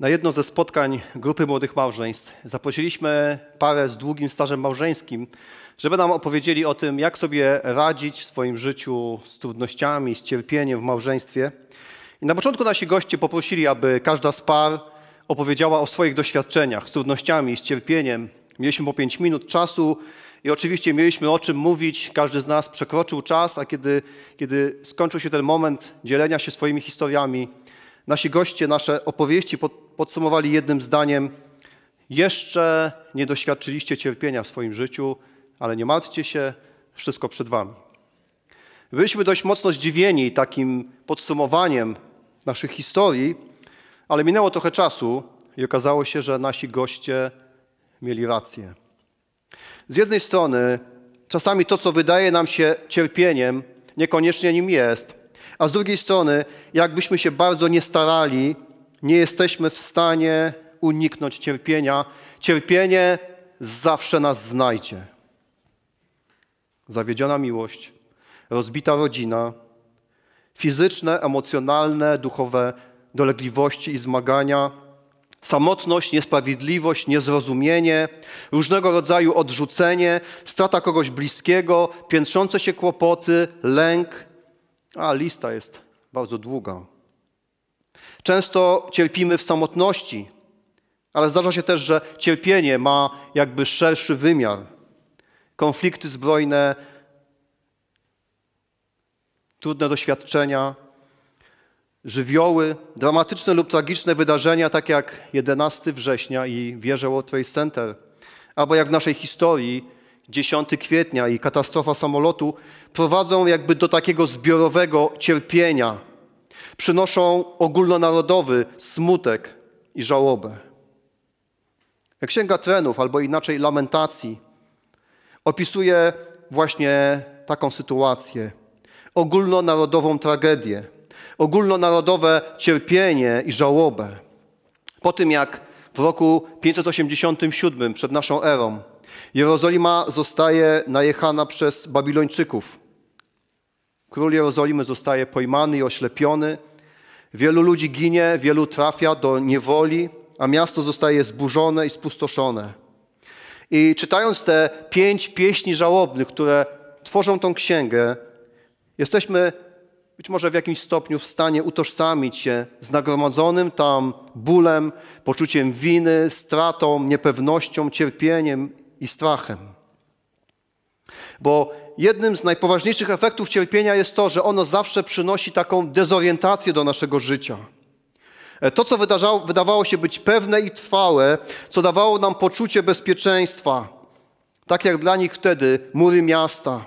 Na jedno ze spotkań grupy młodych małżeństw zaprosiliśmy parę z długim stażem małżeńskim, żeby nam opowiedzieli o tym, jak sobie radzić w swoim życiu z trudnościami, z cierpieniem w małżeństwie. I na początku nasi goście poprosili, aby każda z par opowiedziała o swoich doświadczeniach z trudnościami, z cierpieniem. Mieliśmy po pięć minut czasu i oczywiście mieliśmy o czym mówić. Każdy z nas przekroczył czas, a kiedy, kiedy skończył się ten moment dzielenia się swoimi historiami, nasi goście nasze opowieści podsumowali jednym zdaniem: Jeszcze nie doświadczyliście cierpienia w swoim życiu, ale nie martwcie się, wszystko przed Wami. Byliśmy dość mocno zdziwieni takim podsumowaniem naszych historii, ale minęło trochę czasu i okazało się, że nasi goście mieli rację. Z jednej strony, czasami to, co wydaje nam się cierpieniem, niekoniecznie nim jest, a z drugiej strony, jakbyśmy się bardzo nie starali, nie jesteśmy w stanie uniknąć cierpienia. Cierpienie zawsze nas znajdzie. Zawiedziona miłość, rozbita rodzina, fizyczne, emocjonalne, duchowe dolegliwości i zmagania, samotność, niesprawiedliwość, niezrozumienie, różnego rodzaju odrzucenie, strata kogoś bliskiego, piętrzące się kłopoty, lęk, a lista jest bardzo długa. Często cierpimy w samotności, ale zdarza się też, że cierpienie ma jakby szerszy wymiar. Konflikty zbrojne, trudne doświadczenia, żywioły, dramatyczne lub tragiczne wydarzenia, tak jak 11 września i wieża World Trade Center, albo jak w naszej historii 10 kwietnia i katastrofa samolotu, prowadzą jakby do takiego zbiorowego cierpienia. Przynoszą ogólnonarodowy smutek i żałobę. Księga Trenów, albo inaczej Lamentacji, opisuje właśnie taką sytuację. Ogólnonarodową tragedię, ogólnonarodowe cierpienie i żałobę. Po tym jak w roku 587 przed naszą erą Jerozolima zostaje najechana przez Babilończyków. Król Jerozolimy zostaje pojmany i oślepiony. Wielu ludzi ginie, wielu trafia do niewoli, a miasto zostaje zburzone i spustoszone. I czytając te pięć pieśni żałobnych, które tworzą tą księgę, jesteśmy być może w jakimś stopniu w stanie utożsamić się z nagromadzonym tam bólem, poczuciem winy, stratą, niepewnością, cierpieniem i strachem. Bo jednym z najpoważniejszych efektów cierpienia jest to, że ono zawsze przynosi taką dezorientację do naszego życia. To, co wydawało się być pewne i trwałe, co dawało nam poczucie bezpieczeństwa, tak jak dla nich wtedy mury miasta,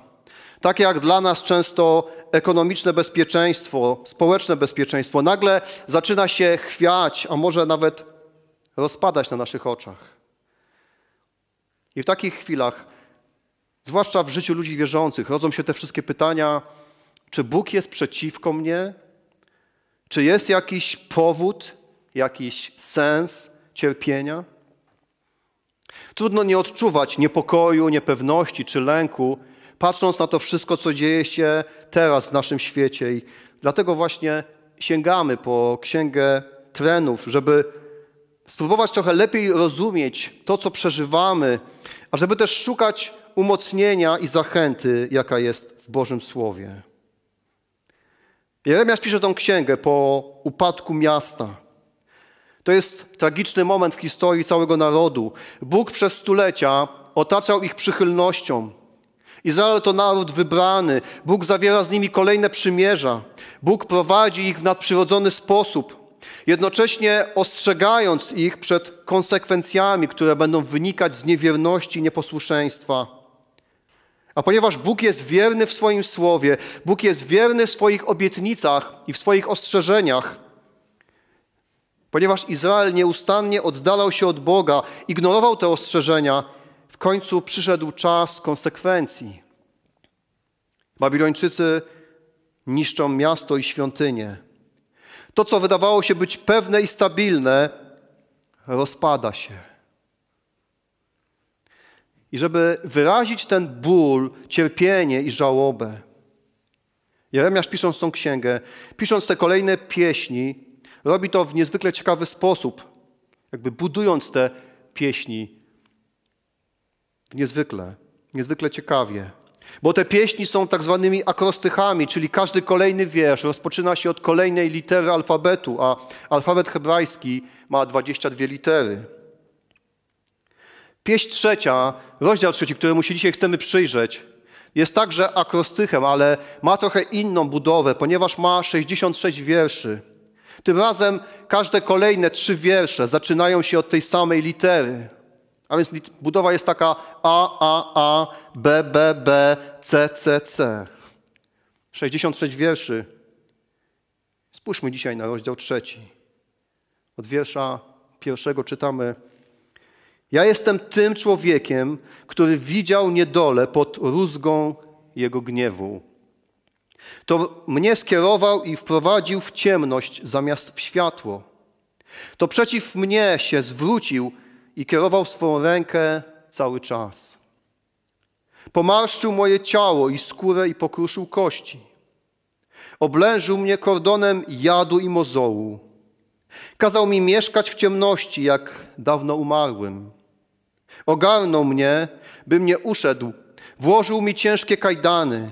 tak jak dla nas często ekonomiczne bezpieczeństwo, społeczne bezpieczeństwo, nagle zaczyna się chwiać, a może nawet rozpadać na naszych oczach. I w takich chwilach, zwłaszcza w życiu ludzi wierzących, rodzą się te wszystkie pytania, czy Bóg jest przeciwko mnie? Czy jest jakiś powód, jakiś sens cierpienia? Trudno nie odczuwać niepokoju, niepewności czy lęku, patrząc na to wszystko, co dzieje się teraz w naszym świecie. I dlatego właśnie sięgamy po księgę trenów, żeby spróbować trochę lepiej rozumieć to, co przeżywamy, a żeby też szukać umocnienia i zachęty, jaka jest w Bożym Słowie. Jeremiasz pisze tą księgę po upadku miasta. To jest tragiczny moment w historii całego narodu. Bóg przez stulecia otaczał ich przychylnością. Izrael to naród wybrany. Bóg zawiera z nimi kolejne przymierza. Bóg prowadzi ich w nadprzyrodzony sposób jednocześnie ostrzegając ich przed konsekwencjami, które będą wynikać z niewierności i nieposłuszeństwa. A ponieważ Bóg jest wierny w swoim słowie, Bóg jest wierny w swoich obietnicach i w swoich ostrzeżeniach, ponieważ Izrael nieustannie oddalał się od Boga, ignorował te ostrzeżenia, w końcu przyszedł czas konsekwencji. Babilończycy niszczą miasto i świątynię. To, co wydawało się być pewne i stabilne, rozpada się. I żeby wyrazić ten ból, cierpienie i żałobę, Jeremiasz pisząc tą księgę, pisząc te kolejne pieśni, robi to w niezwykle ciekawy sposób. jakby budując te pieśni niezwykle, niezwykle ciekawie. Bo te pieśni są tak zwanymi akrostychami, czyli każdy kolejny wiersz rozpoczyna się od kolejnej litery alfabetu, a alfabet hebrajski ma 22 litery. Pieśń trzecia, rozdział trzeci, któremu się dzisiaj chcemy przyjrzeć, jest także akrostychem, ale ma trochę inną budowę, ponieważ ma 66 wierszy. Tym razem każde kolejne trzy wiersze zaczynają się od tej samej litery. A więc budowa jest taka A, A, A, B, B, B, C, C, C. 66 wierszy. Spójrzmy dzisiaj na rozdział trzeci. Od wiersza pierwszego czytamy Ja jestem tym człowiekiem, który widział niedolę pod rózgą jego gniewu. To mnie skierował i wprowadził w ciemność zamiast w światło. To przeciw mnie się zwrócił i kierował swą rękę cały czas. Pomarszczył moje ciało i skórę i pokruszył kości. Oblężył mnie kordonem jadu i mozołu. Kazał mi mieszkać w ciemności, jak dawno umarłym. Ogarnął mnie, bym nie uszedł. Włożył mi ciężkie kajdany.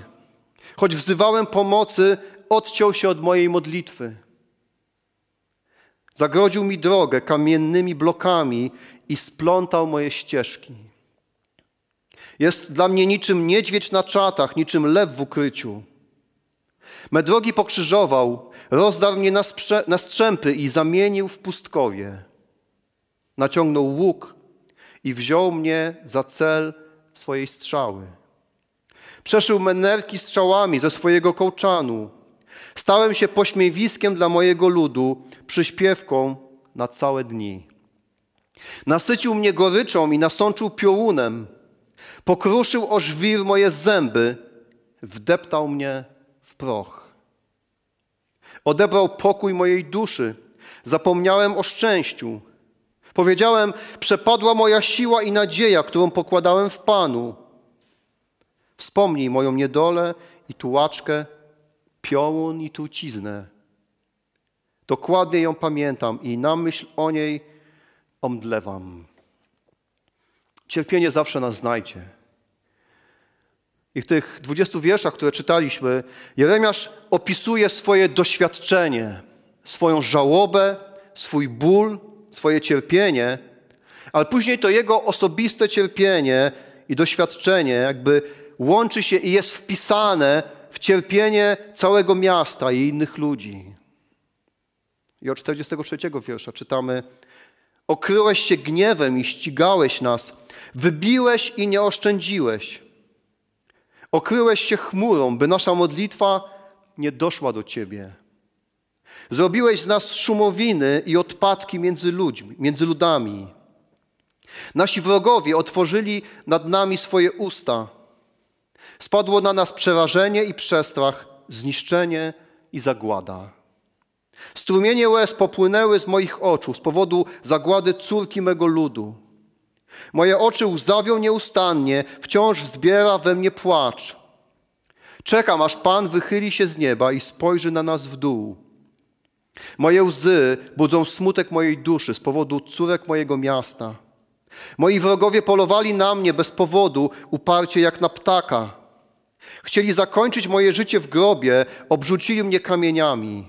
Choć wzywałem pomocy, odciął się od mojej modlitwy. Zagrodził mi drogę kamiennymi blokami i splątał moje ścieżki. Jest dla mnie niczym niedźwiedź na czatach, niczym lew w ukryciu. Me drogi pokrzyżował, rozdarł mnie na, na strzępy i zamienił w pustkowie. Naciągnął łuk i wziął mnie za cel swojej strzały. Przeszył me nerki strzałami ze swojego kołczanu. Stałem się pośmiewiskiem dla mojego ludu, przyśpiewką na całe dni. Nasycił mnie goryczą i nasączył piołunem. Pokruszył o żwir moje zęby, wdeptał mnie w proch. Odebrał pokój mojej duszy, zapomniałem o szczęściu. Powiedziałem, przepadła moja siła i nadzieja, którą pokładałem w Panu. Wspomnij moją niedolę i tułaczkę, piołun i truciznę. Dokładnie ją pamiętam i na myśl o niej omdlewam. Cierpienie zawsze nas znajdzie. I w tych dwudziestu wierszach, które czytaliśmy, Jeremiasz opisuje swoje doświadczenie, swoją żałobę, swój ból, swoje cierpienie, ale później to jego osobiste cierpienie i doświadczenie jakby łączy się i jest wpisane w cierpienie całego miasta i innych ludzi. I od 43 wiersza czytamy: Okryłeś się gniewem i ścigałeś nas, wybiłeś i nie oszczędziłeś. Okryłeś się chmurą, by nasza modlitwa nie doszła do Ciebie. Zrobiłeś z nas szumowiny i odpadki między ludźmi, między ludami. Nasi wrogowie otworzyli nad nami swoje usta. Spadło na nas przerażenie i przestrach, zniszczenie i zagłada. Strumienie łez popłynęły z moich oczu z powodu zagłady córki mego ludu. Moje oczy łzawią nieustannie, wciąż wzbiera we mnie płacz. Czekam, aż Pan wychyli się z nieba i spojrzy na nas w dół. Moje łzy budzą smutek mojej duszy z powodu córek mojego miasta. Moi wrogowie polowali na mnie bez powodu, uparcie jak na ptaka. Chcieli zakończyć moje życie w grobie, obrzucili mnie kamieniami.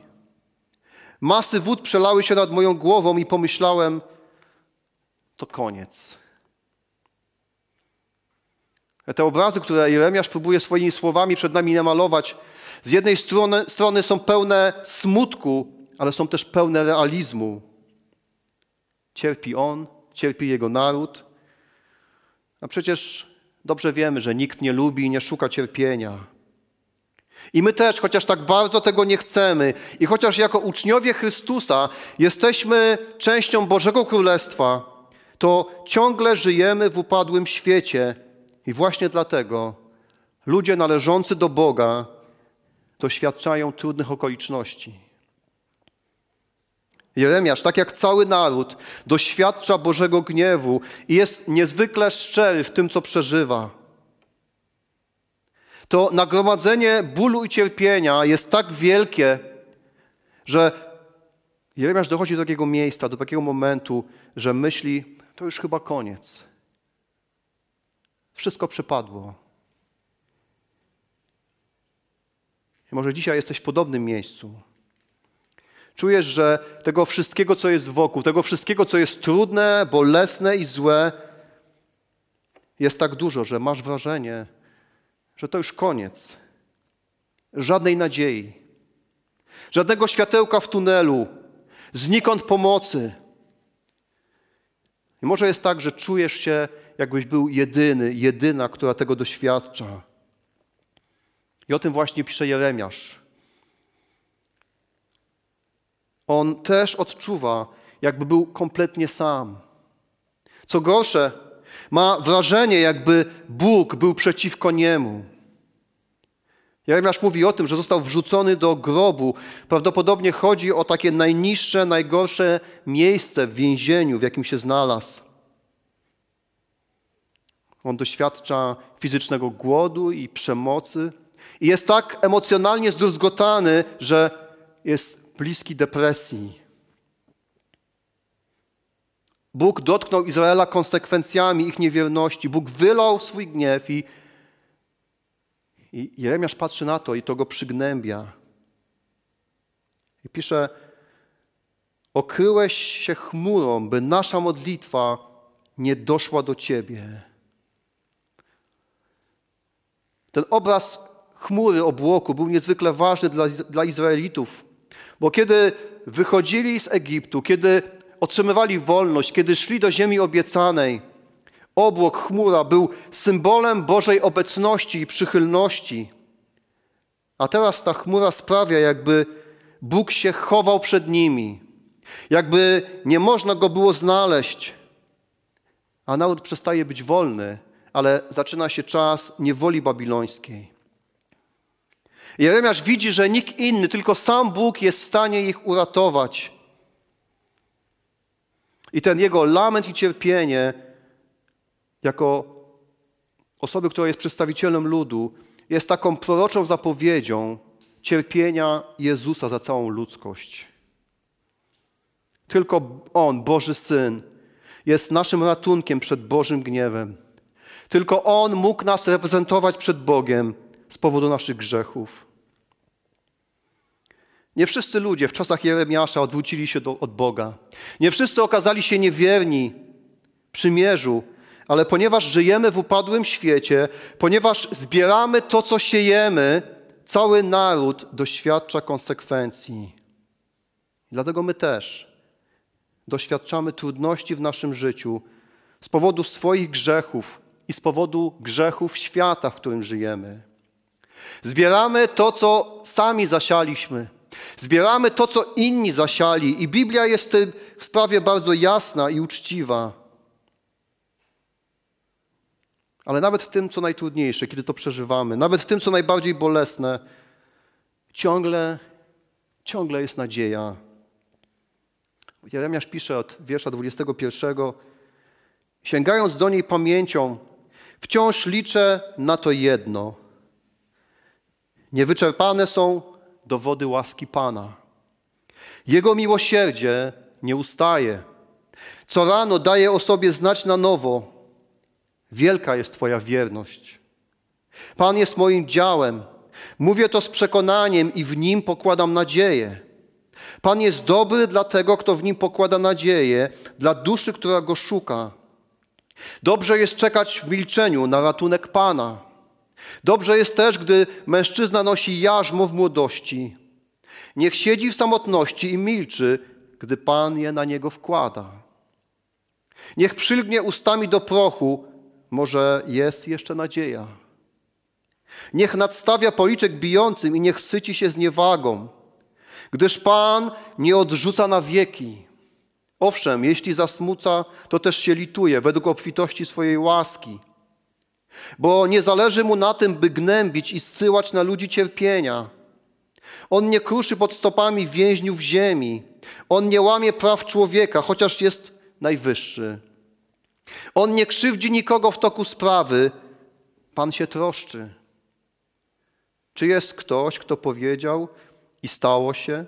Masy wód przelały się nad moją głową i pomyślałem, to koniec. Te obrazy, które Jeremiasz próbuje swoimi słowami przed nami namalować, z jednej strony, strony są pełne smutku, ale są też pełne realizmu. Cierpi on, cierpi jego naród. A przecież dobrze wiemy, że nikt nie lubi i nie szuka cierpienia. I my też, chociaż tak bardzo tego nie chcemy, i chociaż jako uczniowie Chrystusa jesteśmy częścią Bożego Królestwa, to ciągle żyjemy w upadłym świecie. I właśnie dlatego ludzie należący do Boga doświadczają trudnych okoliczności. Jeremiasz, tak jak cały naród, doświadcza Bożego gniewu i jest niezwykle szczery w tym, co przeżywa to nagromadzenie bólu i cierpienia jest tak wielkie, że Jeremiasz dochodzi do takiego miejsca, do takiego momentu, że myśli, to już chyba koniec. Wszystko przepadło. I może dzisiaj jesteś w podobnym miejscu. Czujesz, że tego wszystkiego, co jest wokół, tego wszystkiego, co jest trudne, bolesne i złe, jest tak dużo, że masz wrażenie, że to już koniec. Żadnej nadziei, żadnego światełka w tunelu, znikąd pomocy. I może jest tak, że czujesz się, jakbyś był jedyny, jedyna, która tego doświadcza. I o tym właśnie pisze Jeremiasz. On też odczuwa, jakby był kompletnie sam. Co gorsze, ma wrażenie, jakby Bóg był przeciwko niemu. Jeremiasz mówi o tym, że został wrzucony do grobu. Prawdopodobnie chodzi o takie najniższe, najgorsze miejsce w więzieniu, w jakim się znalazł. On doświadcza fizycznego głodu i przemocy i jest tak emocjonalnie zdruzgotany, że jest bliski depresji. Bóg dotknął Izraela konsekwencjami ich niewierności. Bóg wylał swój gniew i, i Jeremiasz patrzy na to i to go przygnębia. I pisze, okryłeś się chmurą, by nasza modlitwa nie doszła do Ciebie. Ten obraz chmury, obłoku był niezwykle ważny dla, dla Izraelitów, bo kiedy wychodzili z Egiptu, kiedy otrzymywali wolność, kiedy szli do ziemi obiecanej, obłok, chmura był symbolem Bożej obecności i przychylności. A teraz ta chmura sprawia, jakby Bóg się chował przed nimi, jakby nie można go było znaleźć, a naród przestaje być wolny, ale zaczyna się czas niewoli babilońskiej. Jeremiasz widzi, że nikt inny, tylko sam Bóg jest w stanie ich uratować. I ten jego lament i cierpienie, jako osoby, która jest przedstawicielem ludu, jest taką proroczą zapowiedzią cierpienia Jezusa za całą ludzkość. Tylko On, Boży Syn, jest naszym ratunkiem przed Bożym gniewem. Tylko On mógł nas reprezentować przed Bogiem z powodu naszych grzechów. Nie wszyscy ludzie w czasach Jeremiasza odwrócili się do, od Boga. Nie wszyscy okazali się niewierni przymierzu, ale ponieważ żyjemy w upadłym świecie, ponieważ zbieramy to, co siejemy, cały naród doświadcza konsekwencji. dlatego my też doświadczamy trudności w naszym życiu z powodu swoich grzechów i z powodu grzechów świata, w którym żyjemy. Zbieramy to, co sami zasialiśmy. Zbieramy to, co inni zasiali, i Biblia jest w sprawie bardzo jasna i uczciwa. Ale nawet w tym, co najtrudniejsze, kiedy to przeżywamy, nawet w tym, co najbardziej bolesne, ciągle, ciągle jest nadzieja. Jeremiasz pisze od wiersza 21. Sięgając do niej pamięcią, wciąż liczę na to jedno. Niewyczerpane są dowody łaski Pana. Jego miłosierdzie nie ustaje. Co rano daje o sobie znać na nowo. Wielka jest Twoja wierność. Pan jest moim działem. Mówię to z przekonaniem i w nim pokładam nadzieję. Pan jest dobry dla tego, kto w nim pokłada nadzieję, dla duszy, która go szuka. Dobrze jest czekać w milczeniu na ratunek Pana. Dobrze jest też, gdy mężczyzna nosi jarzmo w młodości. Niech siedzi w samotności i milczy, gdy Pan je na niego wkłada. Niech przylgnie ustami do prochu, może jest jeszcze nadzieja. Niech nadstawia policzek bijącym i niech syci się z niewagą, gdyż Pan nie odrzuca na wieki. Owszem, jeśli zasmuca, to też się lituje według obfitości swojej łaski bo nie zależy mu na tym, by gnębić i zsyłać na ludzi cierpienia. On nie kruszy pod stopami więźniów ziemi. On nie łamie praw człowieka, chociaż jest najwyższy. On nie krzywdzi nikogo w toku sprawy. Pan się troszczy. Czy jest ktoś, kto powiedział i stało się,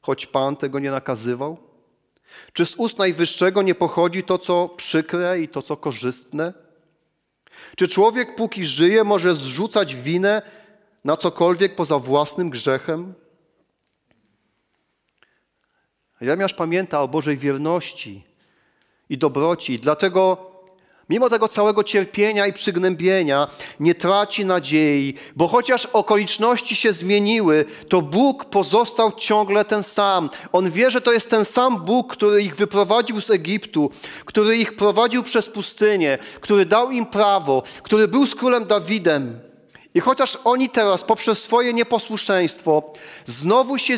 choć Pan tego nie nakazywał? Czy z ust Najwyższego nie pochodzi to, co przykre i to, co korzystne? Czy człowiek, póki żyje, może zrzucać winę na cokolwiek poza własnym grzechem? Jeremiasz pamięta o Bożej wierności i dobroci, dlatego mimo tego całego cierpienia i przygnębienia nie traci nadziei, bo chociaż okoliczności się zmieniły, to Bóg pozostał ciągle ten sam. On wie, że to jest ten sam Bóg, który ich wyprowadził z Egiptu, który ich prowadził przez pustynię, który dał im prawo, który był z królem Dawidem. I chociaż oni teraz poprzez swoje nieposłuszeństwo znowu się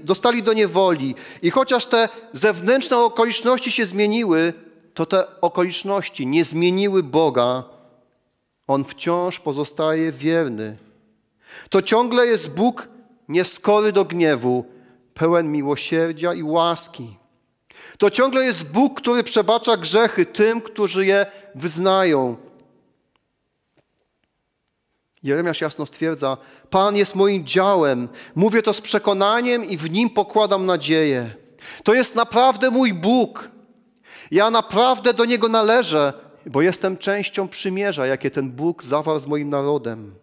dostali do niewoli i chociaż te zewnętrzne okoliczności się zmieniły, to te okoliczności nie zmieniły Boga. On wciąż pozostaje wierny. To ciągle jest Bóg nieskory do gniewu, pełen miłosierdzia i łaski. To ciągle jest Bóg, który przebacza grzechy tym, którzy je wyznają. Jeremiasz jasno stwierdza: Pan jest moim działem, mówię to z przekonaniem i w nim pokładam nadzieję. To jest naprawdę mój Bóg. Ja naprawdę do Niego należę, bo jestem częścią przymierza, jakie ten Bóg zawarł z moim narodem.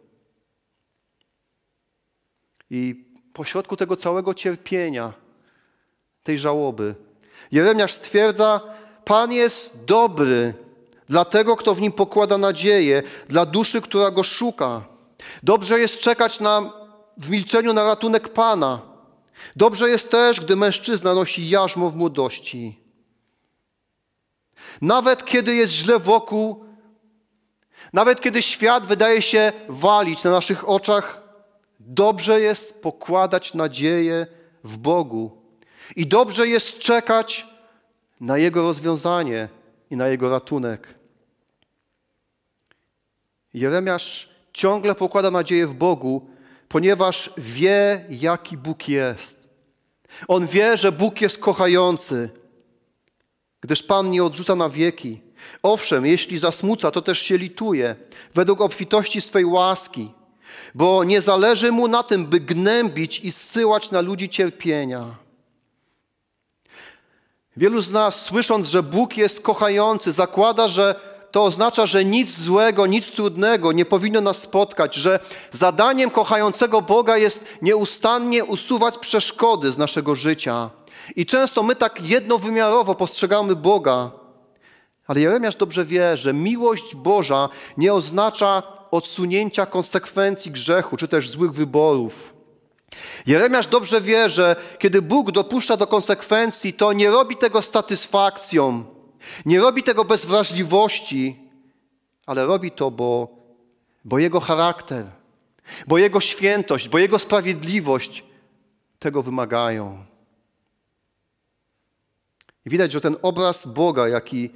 I pośrodku tego całego cierpienia, tej żałoby, Jeremiasz stwierdza: Pan jest dobry dla tego, kto w nim pokłada nadzieję, dla duszy, która go szuka. Dobrze jest czekać na, w milczeniu na ratunek Pana. Dobrze jest też, gdy mężczyzna nosi jarzmo w młodości. Nawet kiedy jest źle wokół, nawet kiedy świat wydaje się walić na naszych oczach, dobrze jest pokładać nadzieję w Bogu. I dobrze jest czekać na Jego rozwiązanie i na Jego ratunek. Jeremiasz ciągle pokłada nadzieję w Bogu, ponieważ wie, jaki Bóg jest. On wie, że Bóg jest kochający, gdyż Pan nie odrzuca na wieki. Owszem, jeśli zasmuca, to też się lituje, według obfitości swej łaski, bo nie zależy mu na tym, by gnębić i zsyłać na ludzi cierpienia. Wielu z nas, słysząc, że Bóg jest kochający, zakłada, że to oznacza, że nic złego, nic trudnego nie powinno nas spotkać, że zadaniem kochającego Boga jest nieustannie usuwać przeszkody z naszego życia. I często my tak jednowymiarowo postrzegamy Boga, ale Jeremiasz dobrze wie, że miłość Boża nie oznacza odsunięcia konsekwencji grzechu czy też złych wyborów. Jeremiasz dobrze wie, że kiedy Bóg dopuszcza do konsekwencji, to nie robi tego z satysfakcją, nie robi tego bez wrażliwości, ale robi to, bo, bo Jego charakter, bo Jego świętość, bo Jego sprawiedliwość tego wymagają. I widać, że ten obraz Boga, jaki,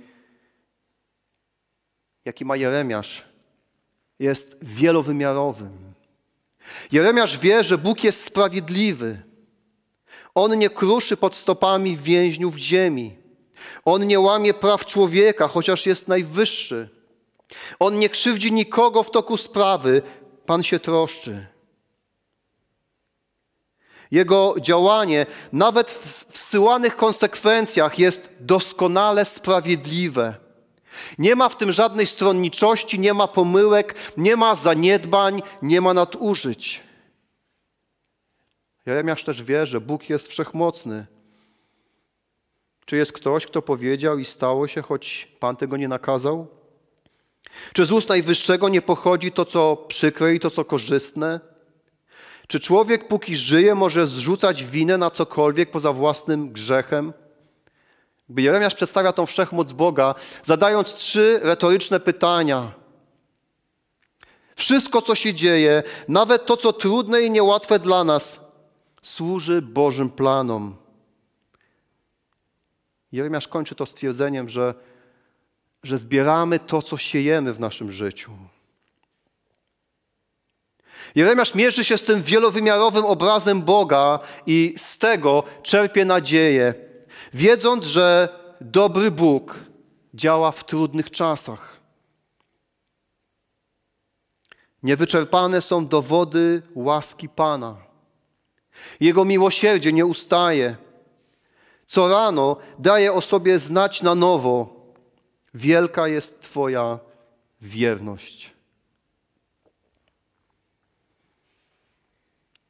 jaki ma Jeremiasz, jest wielowymiarowym. Jeremiasz wie, że Bóg jest sprawiedliwy. On nie kruszy pod stopami więźniów ziemi. On nie łamie praw człowieka, chociaż jest najwyższy. On nie krzywdzi nikogo w toku sprawy. Pan się troszczy. Jego działanie, nawet w wsyłanych konsekwencjach, jest doskonale sprawiedliwe. Nie ma w tym żadnej stronniczości, nie ma pomyłek, nie ma zaniedbań, nie ma nadużyć. Jeremiasz też wie, że Bóg jest wszechmocny. Czy jest ktoś, kto powiedział i stało się, choć Pan tego nie nakazał? Czy z ust Najwyższego nie pochodzi to, co przykre i to, co korzystne? Czy człowiek, póki żyje, może zrzucać winę na cokolwiek poza własnym grzechem? Jeremiasz przedstawia tą wszechmoc Boga, zadając trzy retoryczne pytania. Wszystko, co się dzieje, nawet to, co trudne i niełatwe dla nas, służy Bożym planom. Jeremiasz kończy to stwierdzeniem, że, że zbieramy to, co siejemy w naszym życiu. Jeremiasz mierzy się z tym wielowymiarowym obrazem Boga i z tego czerpie nadzieję, wiedząc, że dobry Bóg działa w trudnych czasach. Niewyczerpane są dowody łaski Pana. Jego miłosierdzie nie ustaje. Co rano daje o sobie znać na nowo. Wielka jest Twoja wierność.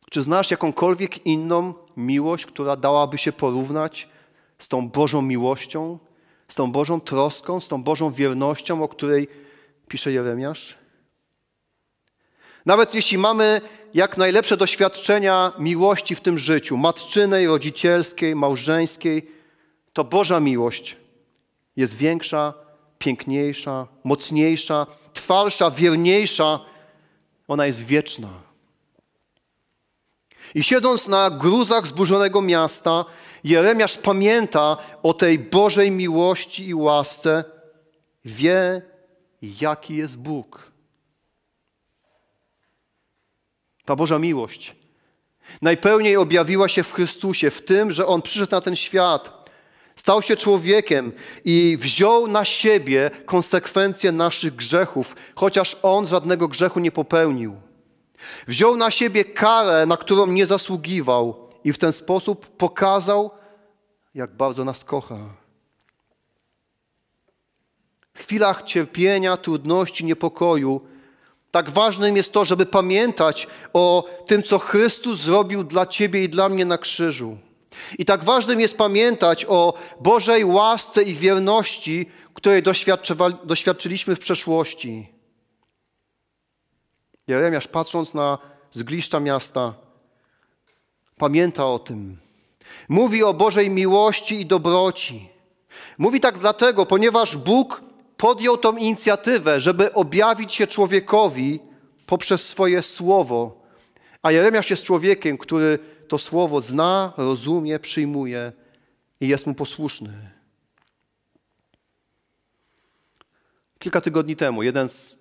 Czy znasz jakąkolwiek inną miłość, która dałaby się porównać z tą Bożą miłością, z tą Bożą troską, z tą Bożą wiernością, o której pisze Jeremiasz? Nawet jeśli mamy jak najlepsze doświadczenia miłości w tym życiu, matczynej, rodzicielskiej, małżeńskiej, to Boża miłość jest większa, piękniejsza, mocniejsza, trwalsza, wierniejsza. Ona jest wieczna. I siedząc na gruzach zburzonego miasta, Jeremiasz pamięta o tej Bożej miłości i łasce, wie, jaki jest Bóg. Ta Boża miłość najpełniej objawiła się w Chrystusie, w tym, że On przyszedł na ten świat, stał się człowiekiem i wziął na siebie konsekwencje naszych grzechów, chociaż On żadnego grzechu nie popełnił. Wziął na siebie karę, na którą nie zasługiwał i w ten sposób pokazał, jak bardzo nas kocha. W chwilach cierpienia, trudności, niepokoju, tak ważnym jest to, żeby pamiętać o tym, co Chrystus zrobił dla Ciebie i dla mnie na krzyżu. I tak ważnym jest pamiętać o Bożej łasce i wierności, której doświadczyliśmy w przeszłości. Jeremiasz, patrząc na zgliszcza miasta, pamięta o tym. Mówi o Bożej miłości i dobroci. Mówi tak dlatego, ponieważ Bóg podjął tą inicjatywę, żeby objawić się człowiekowi poprzez swoje słowo. A Jeremiasz jest człowiekiem, który to słowo zna, rozumie, przyjmuje i jest mu posłuszny. Kilka tygodni temu jeden z,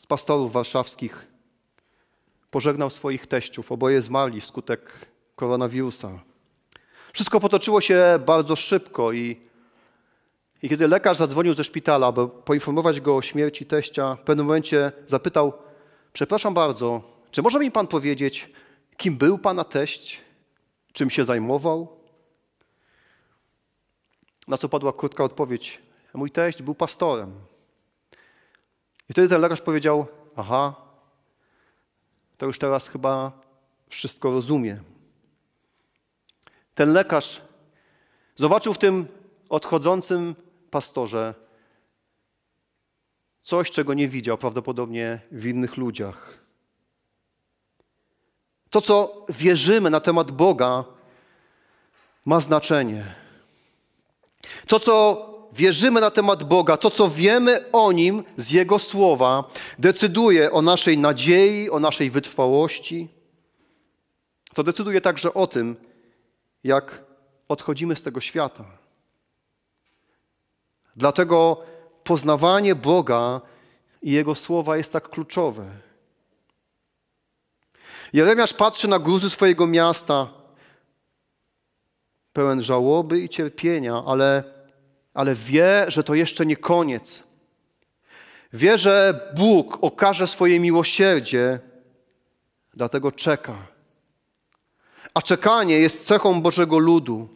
z pastorów warszawskich pożegnał swoich teściów. Oboje zmarli wskutek koronawirusa. Wszystko potoczyło się bardzo szybko i i kiedy lekarz zadzwonił ze szpitala, aby poinformować go o śmierci teścia, w pewnym momencie zapytał: Przepraszam bardzo, czy może mi pan powiedzieć, kim był pana teść? Czym się zajmował? Na co padła krótka odpowiedź: Mój teść był pastorem. I wtedy ten lekarz powiedział: Aha, to już teraz chyba wszystko rozumie. Ten lekarz zobaczył w tym odchodzącym pastorze coś, czego nie widział prawdopodobnie w innych ludziach. To, co wierzymy na temat Boga, ma znaczenie. To, co wierzymy na temat Boga, to, co wiemy o Nim z Jego słowa, decyduje o naszej nadziei, o naszej wytrwałości. To decyduje także o tym, jak odchodzimy z tego świata. Dlatego poznawanie Boga i Jego słowa jest tak kluczowe. Jeremiasz patrzy na gruzy swojego miasta, pełen żałoby i cierpienia, ale, ale wie, że to jeszcze nie koniec. Wie, że Bóg okaże swoje miłosierdzie, dlatego czeka. A czekanie jest cechą Bożego ludu.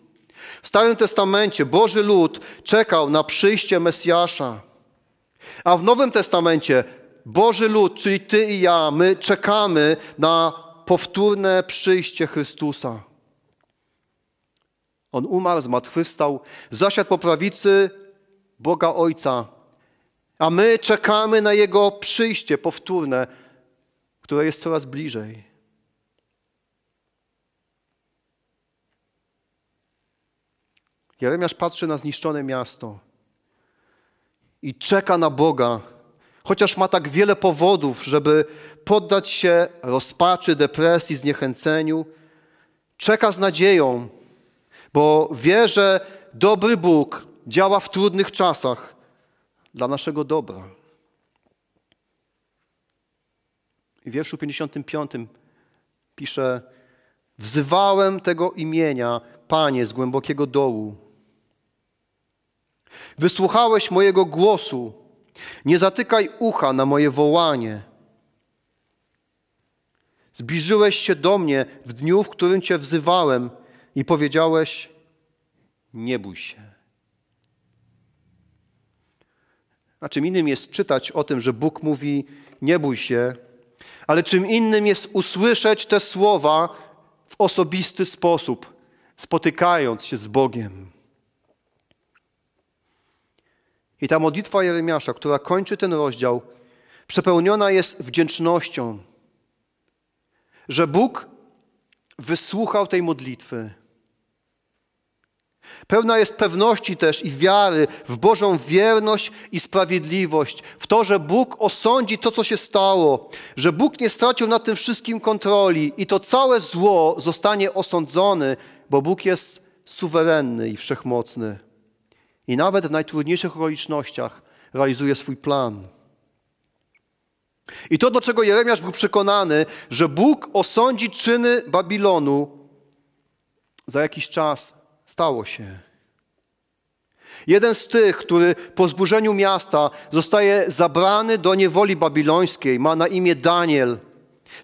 W Starym Testamencie Boży lud czekał na przyjście Mesjasza, a w Nowym Testamencie Boży lud, czyli Ty i ja, my czekamy na powtórne przyjście Chrystusa. On umarł, zmartwychwstał, zasiadł po prawicy Boga Ojca, a my czekamy na Jego przyjście powtórne, które jest coraz bliżej. Jeremiasz patrzy na zniszczone miasto i czeka na Boga, chociaż ma tak wiele powodów, żeby poddać się rozpaczy, depresji, zniechęceniu. Czeka z nadzieją, bo wie, że dobry Bóg działa w trudnych czasach dla naszego dobra. I w wierszu 55 pisze: Wzywałem tego imienia, Panie, z głębokiego dołu. Wysłuchałeś mojego głosu. Nie zatykaj ucha na moje wołanie. Zbliżyłeś się do mnie w dniu, w którym Cię wzywałem i powiedziałeś: Nie bój się. A czym innym jest czytać o tym, że Bóg mówi: Nie bój się, ale czym innym jest usłyszeć te słowa w osobisty sposób, spotykając się z Bogiem. I ta modlitwa Jeremiasza, która kończy ten rozdział, przepełniona jest wdzięcznością, że Bóg wysłuchał tej modlitwy. Pełna jest pewności też i wiary w Bożą wierność i sprawiedliwość, w to, że Bóg osądzi to, co się stało, że Bóg nie stracił nad tym wszystkim kontroli i to całe zło zostanie osądzone, bo Bóg jest suwerenny i wszechmocny. I nawet w najtrudniejszych okolicznościach realizuje swój plan. I to, do czego Jeremiasz był przekonany, że Bóg osądzi czyny Babilonu, za jakiś czas stało się. Jeden z tych, który po zburzeniu miasta zostaje zabrany do niewoli babilońskiej, ma na imię Daniel,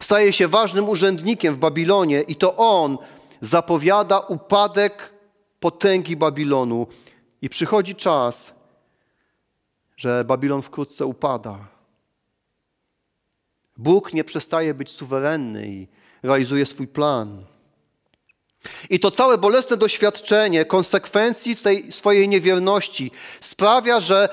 staje się ważnym urzędnikiem w Babilonie i to on zapowiada upadek potęgi Babilonu. I przychodzi czas, że Babilon wkrótce upada. Bóg nie przestaje być suwerenny i realizuje swój plan. I to całe bolesne doświadczenie konsekwencji tej swojej niewierności sprawia, że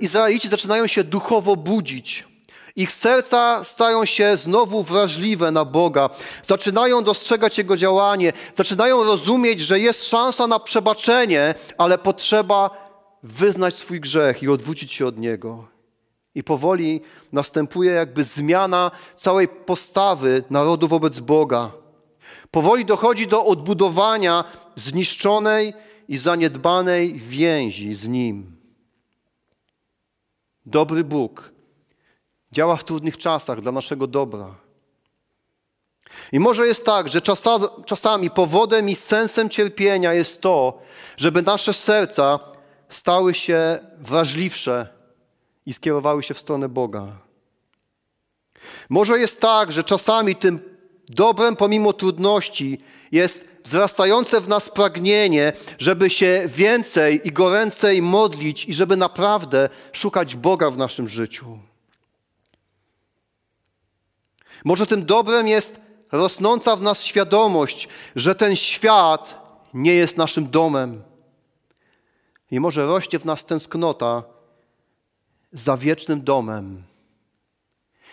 Izraelici zaczynają się duchowo budzić. Ich serca stają się znowu wrażliwe na Boga, zaczynają dostrzegać Jego działanie, zaczynają rozumieć, że jest szansa na przebaczenie, ale potrzeba wyznać swój grzech i odwrócić się od Niego. I powoli następuje jakby zmiana całej postawy narodu wobec Boga. Powoli dochodzi do odbudowania zniszczonej i zaniedbanej więzi z Nim. Dobry Bóg działa w trudnych czasach dla naszego dobra. I może jest tak, że czasami powodem i sensem cierpienia jest to, żeby nasze serca stały się wrażliwsze i skierowały się w stronę Boga. Może jest tak, że czasami tym dobrem pomimo trudności jest wzrastające w nas pragnienie, żeby się więcej i goręcej modlić i żeby naprawdę szukać Boga w naszym życiu. Może tym dobrem jest rosnąca w nas świadomość, że ten świat nie jest naszym domem. I może rośnie w nas tęsknota za wiecznym domem.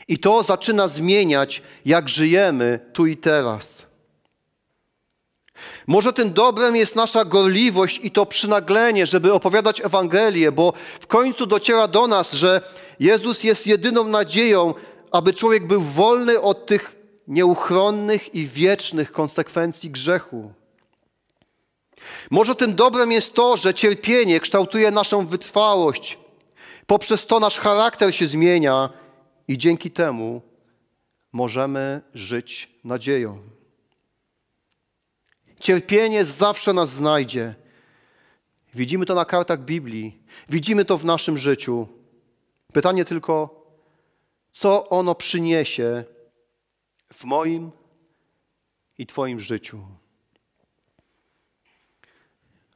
I to zaczyna zmieniać, jak żyjemy tu i teraz. Może tym dobrem jest nasza gorliwość i to przynaglenie, żeby opowiadać Ewangelię, bo w końcu dociera do nas, że Jezus jest jedyną nadzieją, aby człowiek był wolny od tych nieuchronnych i wiecznych konsekwencji grzechu. Może tym dobrem jest to, że cierpienie kształtuje naszą wytrwałość. Poprzez to nasz charakter się zmienia i dzięki temu możemy żyć nadzieją. Cierpienie zawsze nas znajdzie. Widzimy to na kartach Biblii, widzimy to w naszym życiu. Pytanie tylko, co ono przyniesie w moim i Twoim życiu.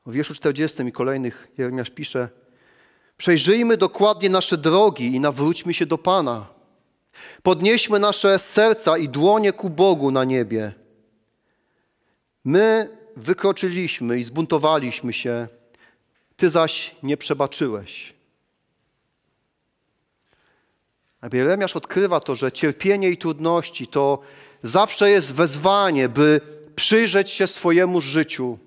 W wierszu 40 i kolejnych Jeremiasz pisze: Przejrzyjmy dokładnie nasze drogi i nawróćmy się do Pana. Podnieśmy nasze serca i dłonie ku Bogu na niebie. My wykroczyliśmy i zbuntowaliśmy się, Ty zaś nie przebaczyłeś. A Jeremiasz odkrywa to, że cierpienie i trudności to zawsze jest wezwanie, by przyjrzeć się swojemu życiu,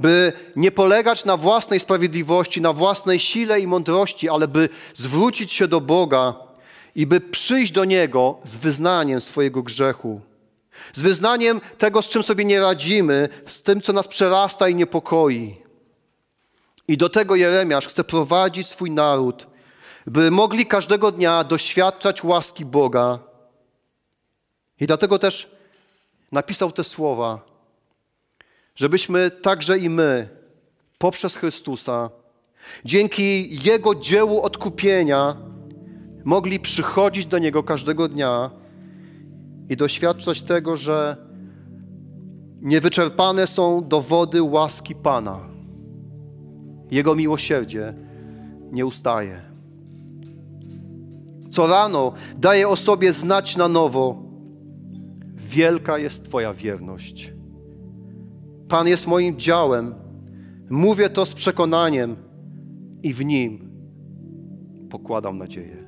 by nie polegać na własnej sprawiedliwości, na własnej sile i mądrości, ale by zwrócić się do Boga i by przyjść do Niego z wyznaniem swojego grzechu. Z wyznaniem tego, z czym sobie nie radzimy, z tym, co nas przerasta i niepokoi. I do tego Jeremiasz chce prowadzić swój naród, by mogli każdego dnia doświadczać łaski Boga. I dlatego też napisał te słowa, żebyśmy także i my, poprzez Chrystusa, dzięki Jego dziełu odkupienia, mogli przychodzić do Niego każdego dnia i doświadczać tego, że niewyczerpane są dowody łaski Pana. Jego miłosierdzie nie ustaje. Co rano daje o sobie znać na nowo, wielka jest Twoja wierność. Pan jest moim działem, mówię to z przekonaniem i w Nim pokładam nadzieję.